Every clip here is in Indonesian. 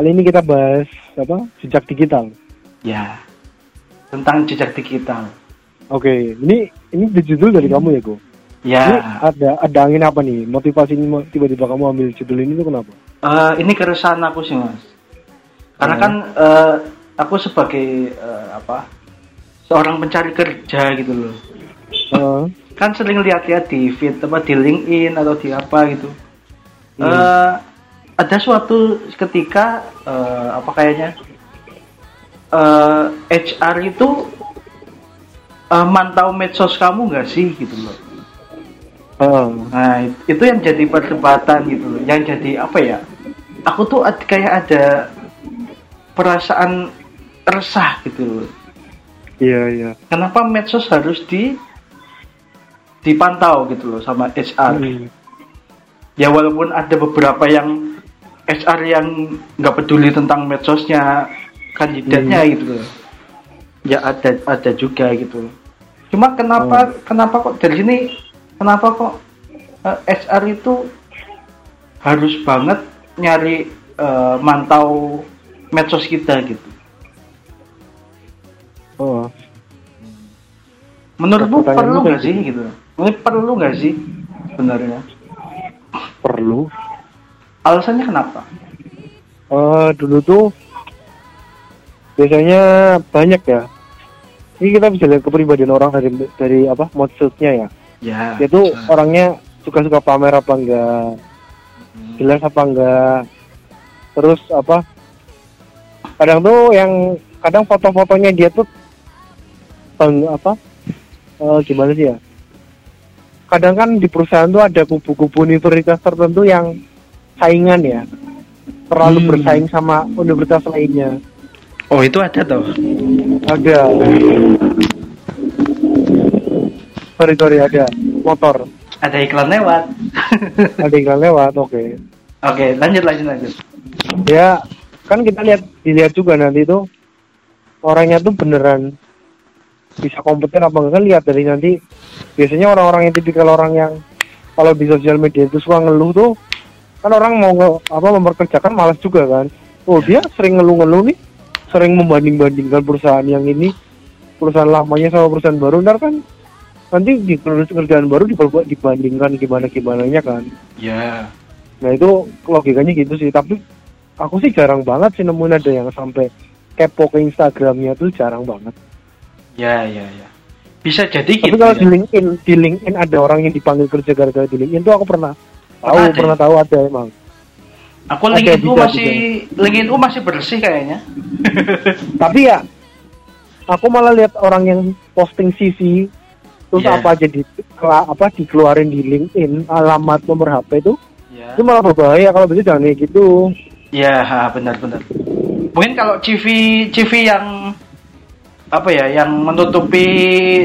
Kali ini kita bahas apa? Jejak digital. Ya, tentang jejak digital. Oke, ini ini judul dari kamu ya, Go? Ya, Ini ada ada angin apa nih? Motivasi ini tiba-tiba kamu ambil judul ini tuh kenapa? eh, ini keresahan aku sih mas. Karena Hmm. kan eh, aku sebagai eh, apa seorang pencari kerja gitu loh. Eh, Kan sering lihat-lihat di feed apa di LinkedIn atau di apa gitu. Hmm. Eh, ada suatu ketika eh, apa kayaknya eh, HR itu eh, mantau medsos kamu nggak sih gitu loh. eh, Nah, itu yang jadi perdebatan gitu loh. Yang jadi apa ya? Aku tuh ad- kayak ada perasaan resah gitu loh. iya iya. Kenapa medsos harus di dipantau gitu loh sama HR? Hmm. Ya walaupun ada beberapa yang HR yang nggak peduli tentang medsosnya kandidatnya Hmm. gitu loh. Ya ada ada juga gitu. Cuma kenapa kenapa kok dari sini kenapa kok eh, HR itu harus banget nyari eh, mantau medsos kita gitu. Oh, Menurutmu perlu lu nggak sih gitu? Ini perlu nggak sih sebenarnya? perlu. Alasannya kenapa? Eh, dulu tuh biasanya banyak ya. Ini kita bisa lihat kepribadian orang dari dari apa maksudnya ya. Ya. Dia tuh orangnya suka-suka pamer apa enggak, jelas apa enggak. Terus apa? Kadang tuh yang kadang foto-fotonya dia tuh bang apa? eh, gimana sih ya? Kadang kan di perusahaan tuh ada kubu-kubu universitas tertentu yang saingan ya, terlalu Hmm. bersaing sama universitas lainnya. Oh itu ada tuh. Ada. Sorry sorry ada motor, Ada iklan lewat. ada iklan lewat. Oke. Oke, lanjut lanjut lanjut. Ya kan kita lihat dilihat juga nanti tuh orangnya tuh beneran bisa kompeten apa enggak kan lihat dari nanti biasanya orang-orang yang tipikal orang yang kalau di sosial media itu suka ngeluh tuh kan orang mau nge, apa memperkerjakan malas juga kan oh dia sering ngeluh-ngeluh nih sering membanding-bandingkan perusahaan yang ini perusahaan lamanya sama perusahaan baru ntar kan nanti di kerjaan baru diperbuat dibandingkan gimana gimananya kan Ya. Nah itu logikanya gitu sih. Tapi aku sih jarang banget sih nemuin ada yang sampai kepo ke Instagramnya tuh jarang banget. Ya ya ya. Bisa jadi Tapi gitu. kalau ya. di LinkedIn, di LinkedIn ada orang yang dipanggil kerja gara-gara di LinkedIn tuh aku pernah tahu, Pernah ada pernah tahu ada emang. Aku ada LinkedIn bisa, masih LinkedIn masih bersih kayaknya. Tapi ya aku malah lihat orang yang posting CV terus Iya. apa jadi apa dikeluarin di LinkedIn alamat nomor HP itu Ya. itu malah berbahaya kalau bisa jangan kayak gitu. Ya, ha, benar benar. Mungkin kalau CV CV yang apa ya, yang menutupi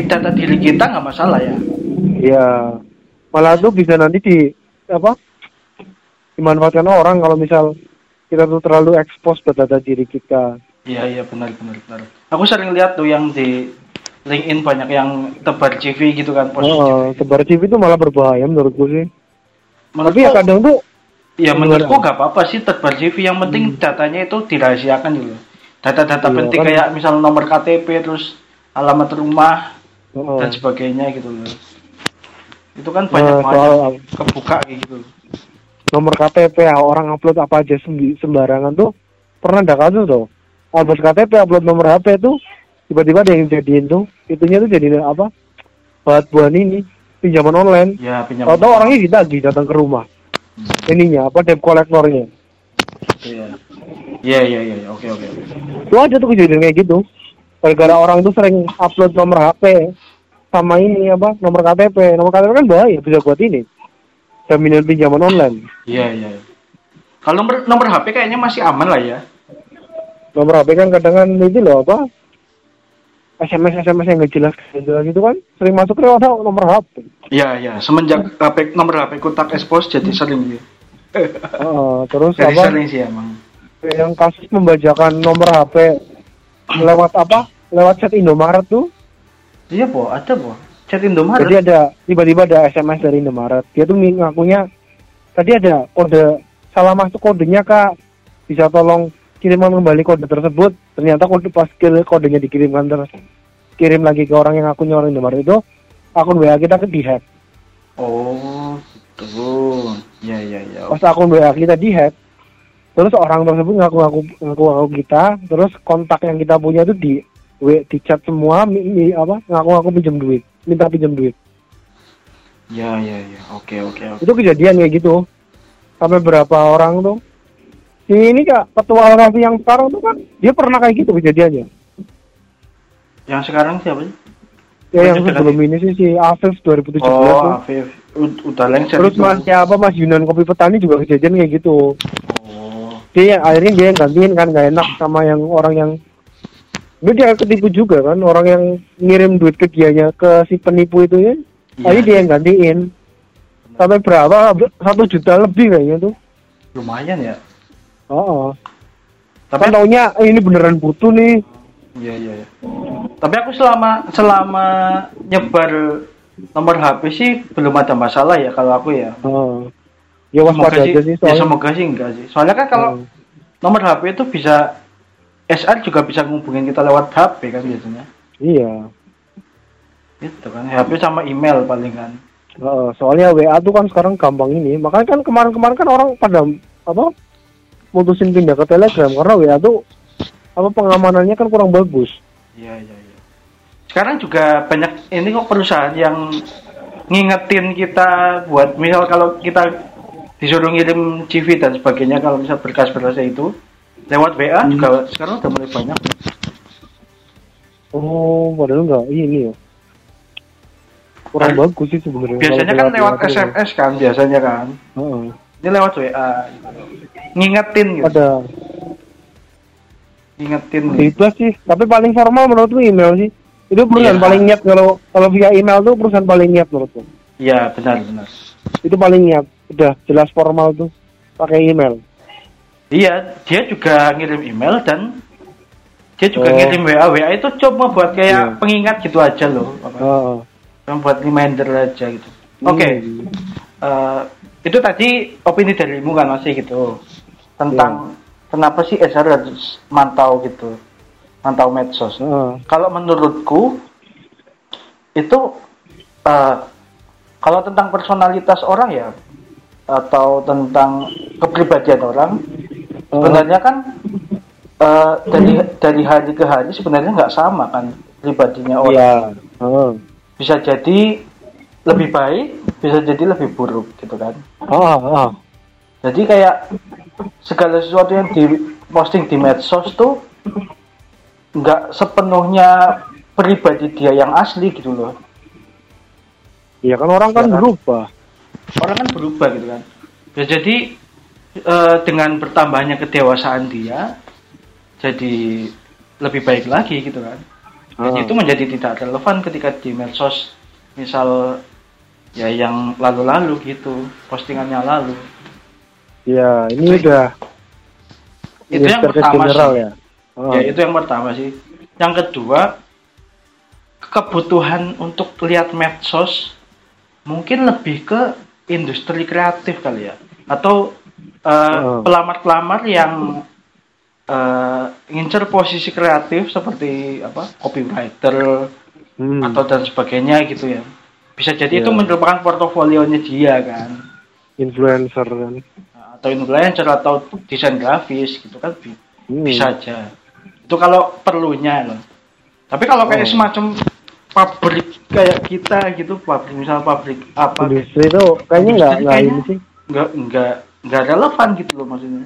data diri kita nggak masalah ya. Ya, malah tuh bisa nanti di apa dimanfaatkan orang kalau misal kita tuh terlalu expose ke data diri kita. Iya iya benar benar benar. Aku sering lihat tuh yang di LinkedIn banyak yang tebar CV gitu kan post. Oh, sebar CV itu malah berbahaya menurutku sih. Menurutku, Tapi ya kadang tuh ya menurutku nggak apa-apa sih tebar CV yang penting datanya itu dirahasiakan dulu. Data-data Iya, penting kan. kayak misal nomor KTP terus alamat rumah oh, dan sebagainya gitu loh. Itu kan banyak banyak soal- kebuka kayak gitu. nomor KTP ya, orang upload apa aja sembarangan tuh pernah ada kasus tuh. Upload KTP, upload nomor HP tuh tiba-tiba ada yang jadiin tuh itunya tuh jadi apa? Buat buat ini pinjaman online. Ya pinjam. Tahu-tahu orangnya ditagih datang ke rumah. Ininya apa debt kolektornya. Iya. Iya iya iya iya. oke oke. oke. Itu ada tuh kejadian kayak gitu. Gara-gara orang tuh sering upload nomor HP sama ini apa nomor KTP. Nomor KTP kan bahaya bisa buat ini. Jaminan pinjaman online. Iya iya. Kalau nomor nomor HP kayaknya masih aman lah ya. Nomor HP kan kadang kan itu loh apa SMS SMS yang nggak jelas jelas gitu kan sering masuk orang nomor HP. Iya iya. Semenjak HP nomor HP ku tak expose jadi sering ya. Heeh, terus Jadi apa sering sih emang. yang kasus membajakan nomor HP lewat apa lewat chat Indomaret tuh Iya po, ada po. Chat Indomaret. Jadi ada tiba-tiba ada SMS dari Indomaret. Dia tuh ngakunya tadi ada kode salah masuk kodenya ke bisa tolong kiriman kembali kode tersebut ternyata kode pas kode- kodenya dikirimkan terus kirim lagi ke orang yang akunnya orang Indomaret itu akun WA kita ke dihack Oh, gitu. Ya, ya, ya. pas akun WA kita dihack terus orang tersebut ngaku-ngaku ngaku-ngaku kita terus kontak yang kita punya itu di W di chat semua mi, mi- apa ngaku-ngaku pinjam duit minta pinjam duit Ya, ya, ya. Oke, oke, oke. itu kejadian kayak gitu sampai berapa orang tuh si ini kak ketua Raffi yang sekarang tuh kan dia pernah kayak gitu kejadiannya Yang sekarang siapa sih? ya yang sebelum ini sih si Afif 2017 tuh. Oh, Afif. U- udah lengser. terus mas siapa mas Yunan Kopi Petani juga kejadian kayak gitu Oh, dia akhirnya dia yang gantiin kan gak enak sama yang orang yang dia dia ketipu juga kan orang yang ngirim duit ke dianya ke si penipu itu ya Iya. akhirnya dia yang gantiin sampai berapa satu juta lebih kayaknya tuh lumayan ya. oh, Tapi kan taunya eh, ini beneran butuh nih Iya iya. iya. Tapi aku selama selama nyebar nomor HP sih belum ada masalah ya kalau aku ya. oh. ya Semoga sih, aja sih ya soalnya semoga sih enggak sih. Soalnya kan kalau Hmm. nomor HP itu bisa SR juga bisa ngubungin kita lewat HP kan biasanya. iya Itu kan HP sama email paling kan. Heeh, soalnya WA tuh kan sekarang gampang ini. Makanya kan kemarin-kemarin kan orang pada apa mutusin pindah ke Telegram karena WA tuh apa pengamanannya kan kurang bagus. Iya iya iya. Sekarang juga banyak ini kok perusahaan yang ngingetin kita buat misal kalau kita disuruh ngirim CV dan sebagainya kalau misal berkas-berkas itu lewat WA Hmm. juga sekarang udah mulai banyak. Oh, padahal enggak ini ya. Kurang Kan- bagus sih sebenarnya. Biasanya kan lewat. SMS kan biasanya kan. Heeh. Ini lewat WA. Ngingetin gitu. Ada Ngingetin. bebas sih, tapi paling formal menurutku email sih. Itu perusahaan Iya. paling niat kalau kalau via email tuh perusahaan paling niat menurutku. Iya benar benar. Itu paling niat. Udah jelas formal tuh pakai email. Iya dia juga ngirim email dan dia juga Oh. ngirim WA. WA itu cuma buat kayak Iya. pengingat gitu aja loh. Apa? Heeh. Cuma buat reminder aja gitu. Oke. Hmm. Eh, itu tadi opini darimu kan masih gitu tentang Iya. kenapa sih SR harus mantau gitu mantau medsos Heeh. kalau menurutku itu eh, kalau tentang personalitas orang ya atau tentang kepribadian orang sebenarnya kan eh, dari dari hari ke hari sebenarnya nggak sama kan pribadinya orang Iya. Heeh. bisa jadi lebih baik bisa jadi lebih buruk gitu kan Ah, ah. jadi kayak segala sesuatu yang di posting di medsos tuh nggak sepenuhnya pribadi dia yang asli gitu loh Iya kan orang kan Iya kan? berubah. orang kan berubah gitu kan ya jadi eh, dengan bertambahnya kedewasaan dia jadi lebih baik lagi gitu kan dan Ah. itu menjadi tidak relevan ketika di medsos misal ya yang lalu-lalu gitu postingannya lalu Iya, ini Itu- udah itu yang pertama general sih. ya. Ah. Ya itu yang pertama sih. Yang kedua kebutuhan untuk lihat medsos mungkin lebih ke industri kreatif kali ya atau eh, Oh. pelamar-pelamar yang eh, ngincer posisi kreatif seperti apa copywriter Hmm. atau dan sebagainya gitu ya bisa jadi itu Ya. merupakan portofolionya dia kan influencer kan. atau influencer atau desain grafis gitu kan Hmm. bisa aja itu kalau perlunya loh tapi kalau kayak Oh. semacam pabrik kayak kita gitu pabrik misal pabrik apa Industri itu kayaknya nggak ini sih. Nggak nggak nggak relevan gitu loh maksudnya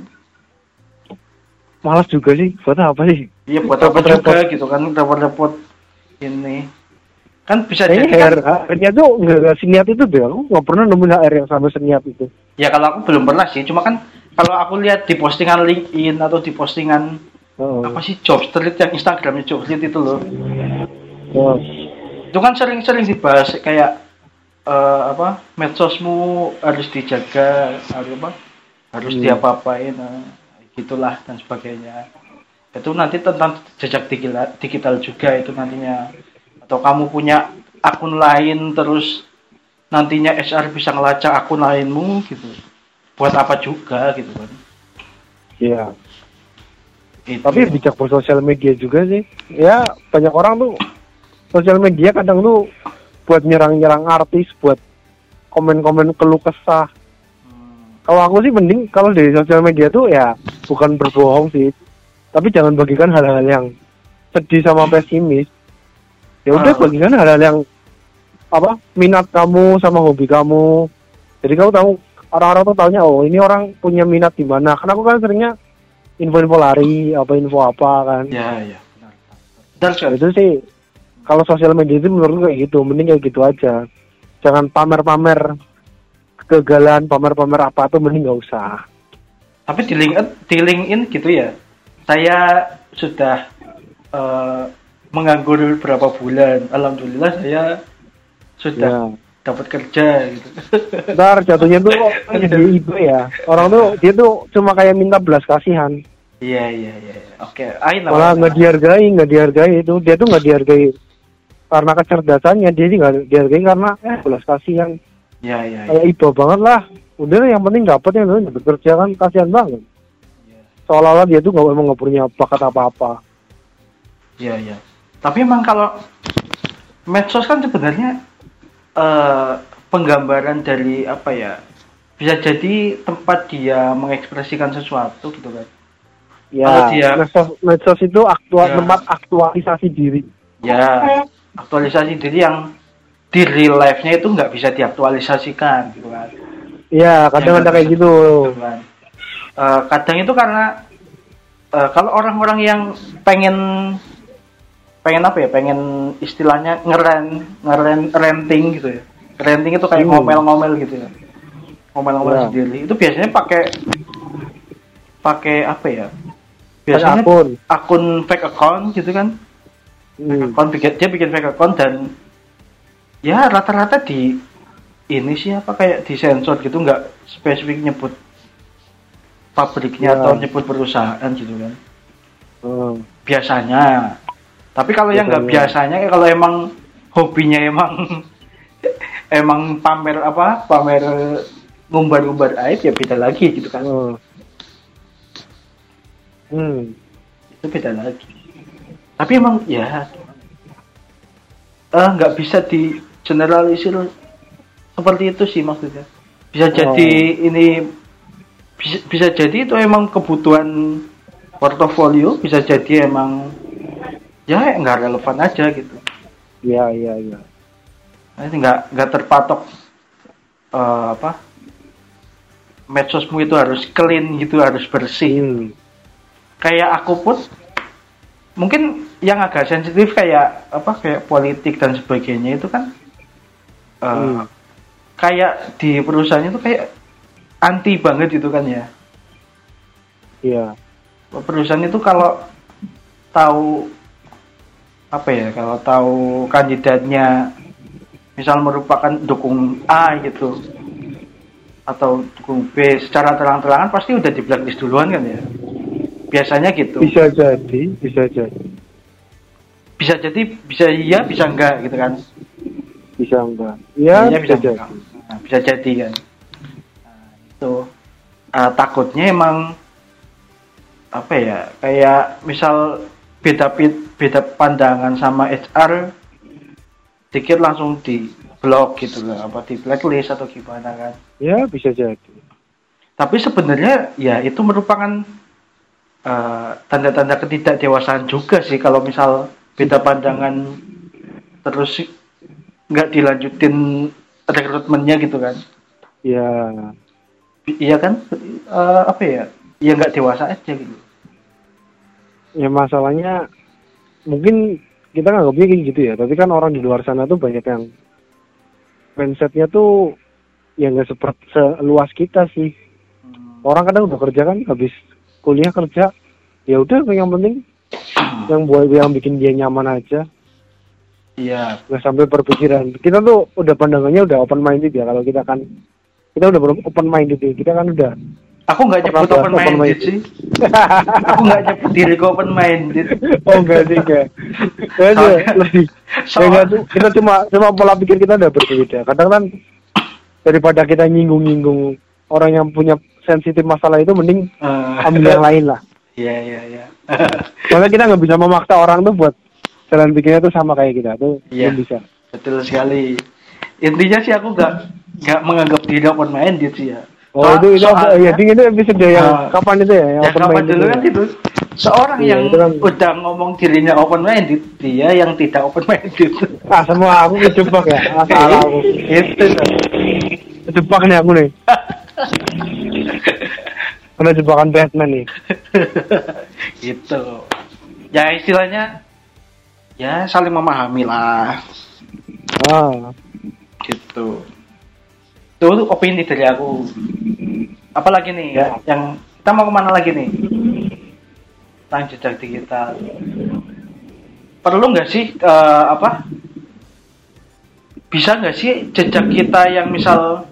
Malas juga sih. Buat apa sih? iya buat apa juga gitu kan repot-repot ini kan bisa Kayaknya jadi kan, HR, tuh nggak nggak seniat itu deh. Aku nggak pernah nemuin HR yang sampai seniat itu. ya kalau aku belum pernah sih cuma kan kalau aku lihat di postingan LinkedIn atau di postingan Oh. apa sih job street yang Instagramnya job street itu loh Oh. itu kan sering-sering dibahas kayak eh, apa medsosmu harus dijaga harus apa harus Hmm. diapa-apain eh, gitulah dan sebagainya itu nanti tentang jejak digital, digital juga itu nantinya atau kamu punya akun lain terus nantinya HR bisa ngelacak akun lainmu gitu buat apa juga gitu kan Iya. Itu. Tapi bijak bersosial media juga sih. Ya banyak orang tuh sosial media kadang tuh buat nyerang-nyerang artis, buat komen-komen keluh kesah. Hmm, Kalau aku sih mending kalau dari sosial media tuh ya bukan berbohong sih, tapi jangan bagikan hal-hal yang sedih sama pesimis. Ya udah Ah. bagikan hal-hal yang apa minat kamu sama hobi kamu. Jadi kamu tahu orang-orang tuh taunya oh ini orang punya minat di mana. Karena aku kan seringnya info-info lari, apa info apa kan. ya ya benar benar Itu sih kalau sosial media itu menurutku kayak gitu, mending kayak gitu aja. Jangan pamer-pamer kegagalan, pamer-pamer apa tuh mending nggak usah. tapi di LinkedIn, di LinkedIn gitu ya saya sudah eh, menganggur beberapa bulan alhamdulillah saya sudah Ya. dapat kerja gitu Ntar jatuhnya tuh kok jadi ibu ya. Orang tuh dia tuh cuma kayak minta belas kasihan. iya iya iya oke lah, Malah nggak dihargai, nggak dihargai itu. Dia tuh nggak dihargai karena kecerdasannya. Dia sih nggak dihargai karena eh belas kasihan. iya iya iya. Kayak ibu banget lah. Udah yang penting dapat yang penting dapat kerja kan kasihan banget. Iya. Seolah-olah dia tuh nggak emang nggak punya bakat apa-apa. Iya iya. Tapi emang kalau medsos kan sebenarnya eh, penggambaran dari apa ya? Bisa jadi tempat dia mengekspresikan sesuatu gitu kan. Kalau Ya, dia- medsos, medsos itu aktual Ya. tempat aktualisasi diri. Ya, aktualisasi diri yang di real life-nya itu nggak bisa diaktualisasikan gitu kan. Iya, kadang ada kayak gitu. Gitu kan. Eh, kadang itu karena eh, kalau orang-orang yang pengen pengen apa ya pengen istilahnya ngeren ngeren renting gitu ya renting itu kayak Hmm. ngomel-ngomel gitu ya ngomel-ngomel Ya. sendiri itu biasanya pakai pakai apa ya biasanya akun. akun fake account gitu kan Hmm. account bikin dia bikin fake account dan ya rata-rata di ini sih apa kayak disensor gitu nggak spesifik nyebut pabriknya Ya. atau nyebut perusahaan gitu kan Hmm. biasanya tapi kalau yang nggak Biasanya. biasanya kalau emang hobinya emang emang pamer apa pamer ngumbar-ngumbar aib ya beda lagi gitu kan Hmm. Hmm. itu beda lagi tapi emang ya nggak bisa di generalisir seperti itu sih maksudnya. Bisa jadi ini bisa, bisa jadi itu emang kebutuhan portofolio bisa jadi emang ya nggak relevan aja gitu. Iya, iya, iya. Nah, ini nggak nggak terpatok eh, apa medsosmu itu harus clean gitu harus bersih. Hmm. kayak aku pun mungkin yang agak sensitif kayak apa kayak politik dan sebagainya itu kan eh, Hmm. kayak di perusahaannya itu kayak anti banget gitu kan ya Iya. perusahaan itu kalau tahu apa ya kalau tahu kandidatnya misal merupakan dukung A gitu atau dukung B secara terang-terangan pasti udah di blacklist duluan kan ya biasanya gitu Bisa jadi, bisa jadi. bisa jadi bisa iya bisa enggak gitu kan Bisa enggak? Iya, Iya, bisa, jadi. enggak. Nah, bisa jadi kan nah, itu Ah, takutnya emang apa ya kayak misal beda beda pandangan sama HR dikit langsung di blok gitu loh apa di blacklist atau gimana kan Ya, bisa jadi. tapi sebenarnya ya itu merupakan eh, tanda-tanda ketidakdewasaan juga sih kalau misal beda pandangan terus nggak dilanjutin rekrutmennya gitu kan. Ya, iya kan? Eh, apa ya? Ya nggak dewasa aja gitu. Ya masalahnya mungkin kita nganggapnya kayak gitu ya, tapi kan orang di luar sana tuh banyak yang mindsetnya tuh ya nggak seperti seluas kita sih. Orang kadang udah kerja kan, habis kuliah kerja, ya udah yang penting yang buat yang bikin dia nyaman aja, iya nggak sampai berpikiran. Kita tuh udah pandangannya udah open minded ya kalau kita kan kita udah belum open minded ya. Kita kan udah aku nggak nyebut open bahas open minded minded. sih aku nggak nyebut diriku open minded oh enggak sih enggak. Soalnya- lebih Ya soal- enggak tuh, kita cuma cuma pola pikir kita udah berbeda. Kadang kan daripada kita nyinggung-nyinggung orang yang punya sensitif masalah itu mending Eh, ambil yang lain lah Iya iya iya. soalnya kita nggak bisa memaksa orang tuh buat jalan pikirnya tuh sama kayak kita tuh Iya. belum bisa Betul sekali. Intinya sih aku nggak nggak menganggap diri open minded sih ya. oh Soal- itu itu soalnya- ya ding itu episode yang Ah. kapan itu ya yang ya kapan dulu kan ya? itu seorang Iya, yang itu kan. udah ngomong dirinya open minded dia yang tidak open minded ah semua aku kejebak ya ah, salah aku itu kejebak nih aku nih kena jebakan Batman nih. Gitu. Ya istilahnya ya saling memahami lah. Ah. Gitu. Itu tuh opini dari aku. Apalagi nih Ya. yang kita mau ke mana lagi nih? Tentang jejak digital perlu nggak sih eh, apa? Bisa nggak sih jejak kita yang misal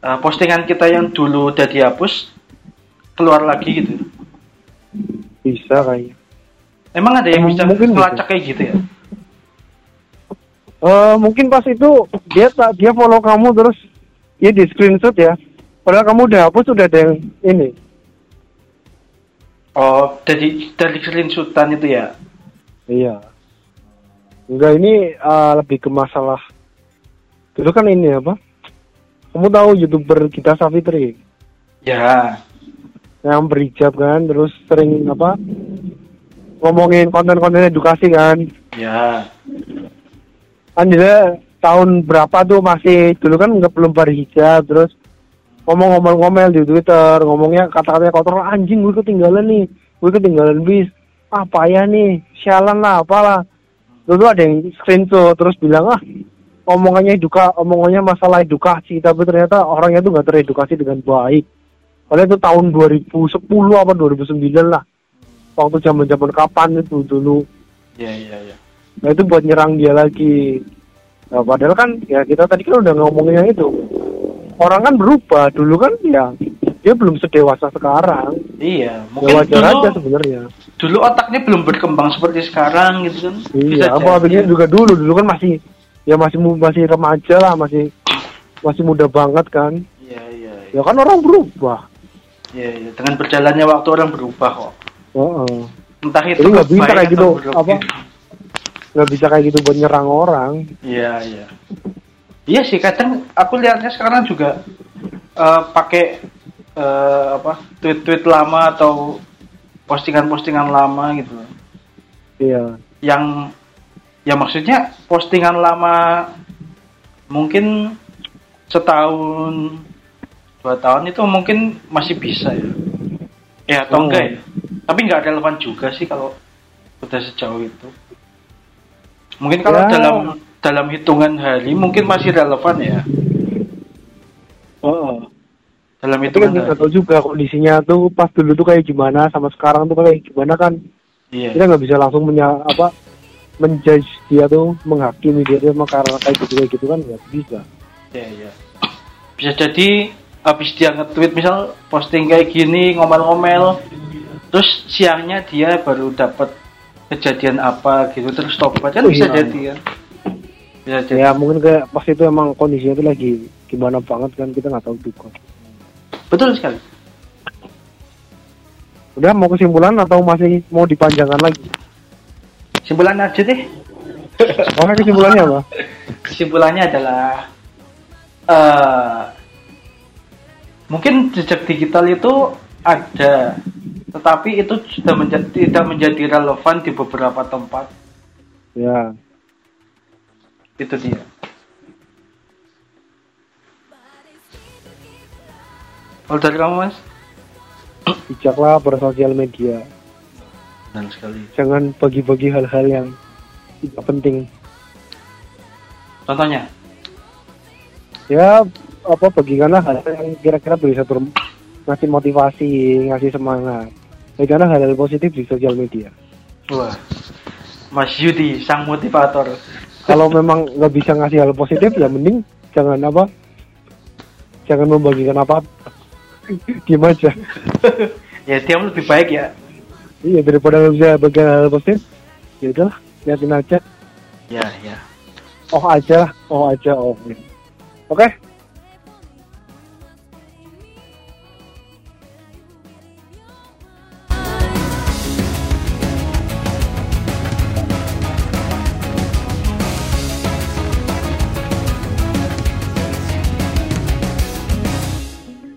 eh, postingan kita yang dulu udah dihapus keluar lagi gitu. Bisa kayaknya. Emang ada yang bisa mungkin melacak kayak gitu ya? Eh mungkin pas itu dia tak dia follow kamu terus dia di screenshot ya. Padahal kamu udah hapus udah ada yang ini. Oh dari dari screenshotan itu ya? Iya. Enggak ini eh, lebih ke masalah dulu kan ini apa? Kamu tahu youtuber kita Safitri? Ya yang berhijab kan terus sering apa ngomongin konten-konten edukasi kan. Ya. Kan dia tahun berapa tuh masih dulu kan nggak belum berhijab terus ngomong-ngomong-ngomel di Twitter ngomongnya kata-katanya kotor anjing gue ketinggalan nih gue ketinggalan bis apa ya nih sialan lah apalah. Dulu ada yang screenshot terus bilang ah omongannya eduka omongannya masalah edukasi tapi ternyata orangnya tuh nggak teredukasi dengan baik padahal itu tahun 2010 apa 2009 lah waktu zaman zaman kapan itu dulu ya ya ya Nah itu buat nyerang dia lagi. Nah, padahal kan ya kita tadi kan udah ngomongin yang itu. Orang kan berubah. Dulu kan ya dia belum sedewasa sekarang. iya Ya mungkin wajar dulu aja sebenarnya. dulu otaknya belum berkembang seperti sekarang gitu kan Iya, apa pikir juga dulu. Dulu kan masih ya masih masih remaja lah, masih masih muda banget kan. iya iya iya Ya kan orang berubah. Iya, iya. dengan berjalannya waktu orang berubah kok Heeh. entah itu Jadi nggak bisa kayak gitu, apa? Nggak bisa kayak gitu buat nyerang orang. iya iya iya sih kadang aku lihatnya sekarang juga eh, pakai eh, apa tweet-tweet lama atau postingan-postingan lama gitu Iya. yang ya maksudnya postingan lama mungkin setahun dua tahun itu mungkin masih bisa ya ya atau Oh. enggak ya tapi nggak relevan juga sih kalau udah sejauh itu mungkin kalau Ya. dalam dalam hitungan hari mungkin masih relevan ya Heeh. dalam Itu kan nggak tahu juga kondisinya tuh pas dulu tuh kayak gimana sama sekarang tuh kayak gimana kan iya kita nggak bisa langsung menya apa menjudge dia tuh menghakimi dia tuh karena kayak gitu kayak gitu kan nggak bisa Iya, iya. Bisa jadi habis dia nge-tweet misal posting kayak gini ngomel-ngomel terus siangnya dia baru dapat kejadian apa gitu terus stop. Kan Oh, bisa iya. jadi kan bisa jadi. Ya mungkin kayak pas itu emang kondisinya tuh lagi gimana banget kan kita nggak tahu juga betul sekali. Udah mau kesimpulan atau masih mau dipanjangkan lagi? Kesimpulan aja deh. Oh kesimpulannya apa? Kesimpulannya adalah eh mungkin jejak digital itu ada tetapi itu sudah menjadi tidak menjadi relevan di beberapa tempat. Ya. Itu dia. Kalau dari kamu mas? Bijaklah bersosial media. Benar sekali. Jangan bagi-bagi hal-hal yang tidak penting. Contohnya? Ya apa bagikanlah hal yang kira-kira bisa ber- ngasih motivasi ngasih semangat. Bagikanlah hal-hal positif di sosial media? Wah. Mas Yudi sang motivator. Kalau memang nggak bisa ngasih hal positif ya mending jangan apa jangan membagikan apa diam aja. Ya dia lebih baik ya. Iya daripada nggak bisa bagian hal positif ya udahlah liatin aja. Ya ya. Oh aja lah. Oh aja oh. Oke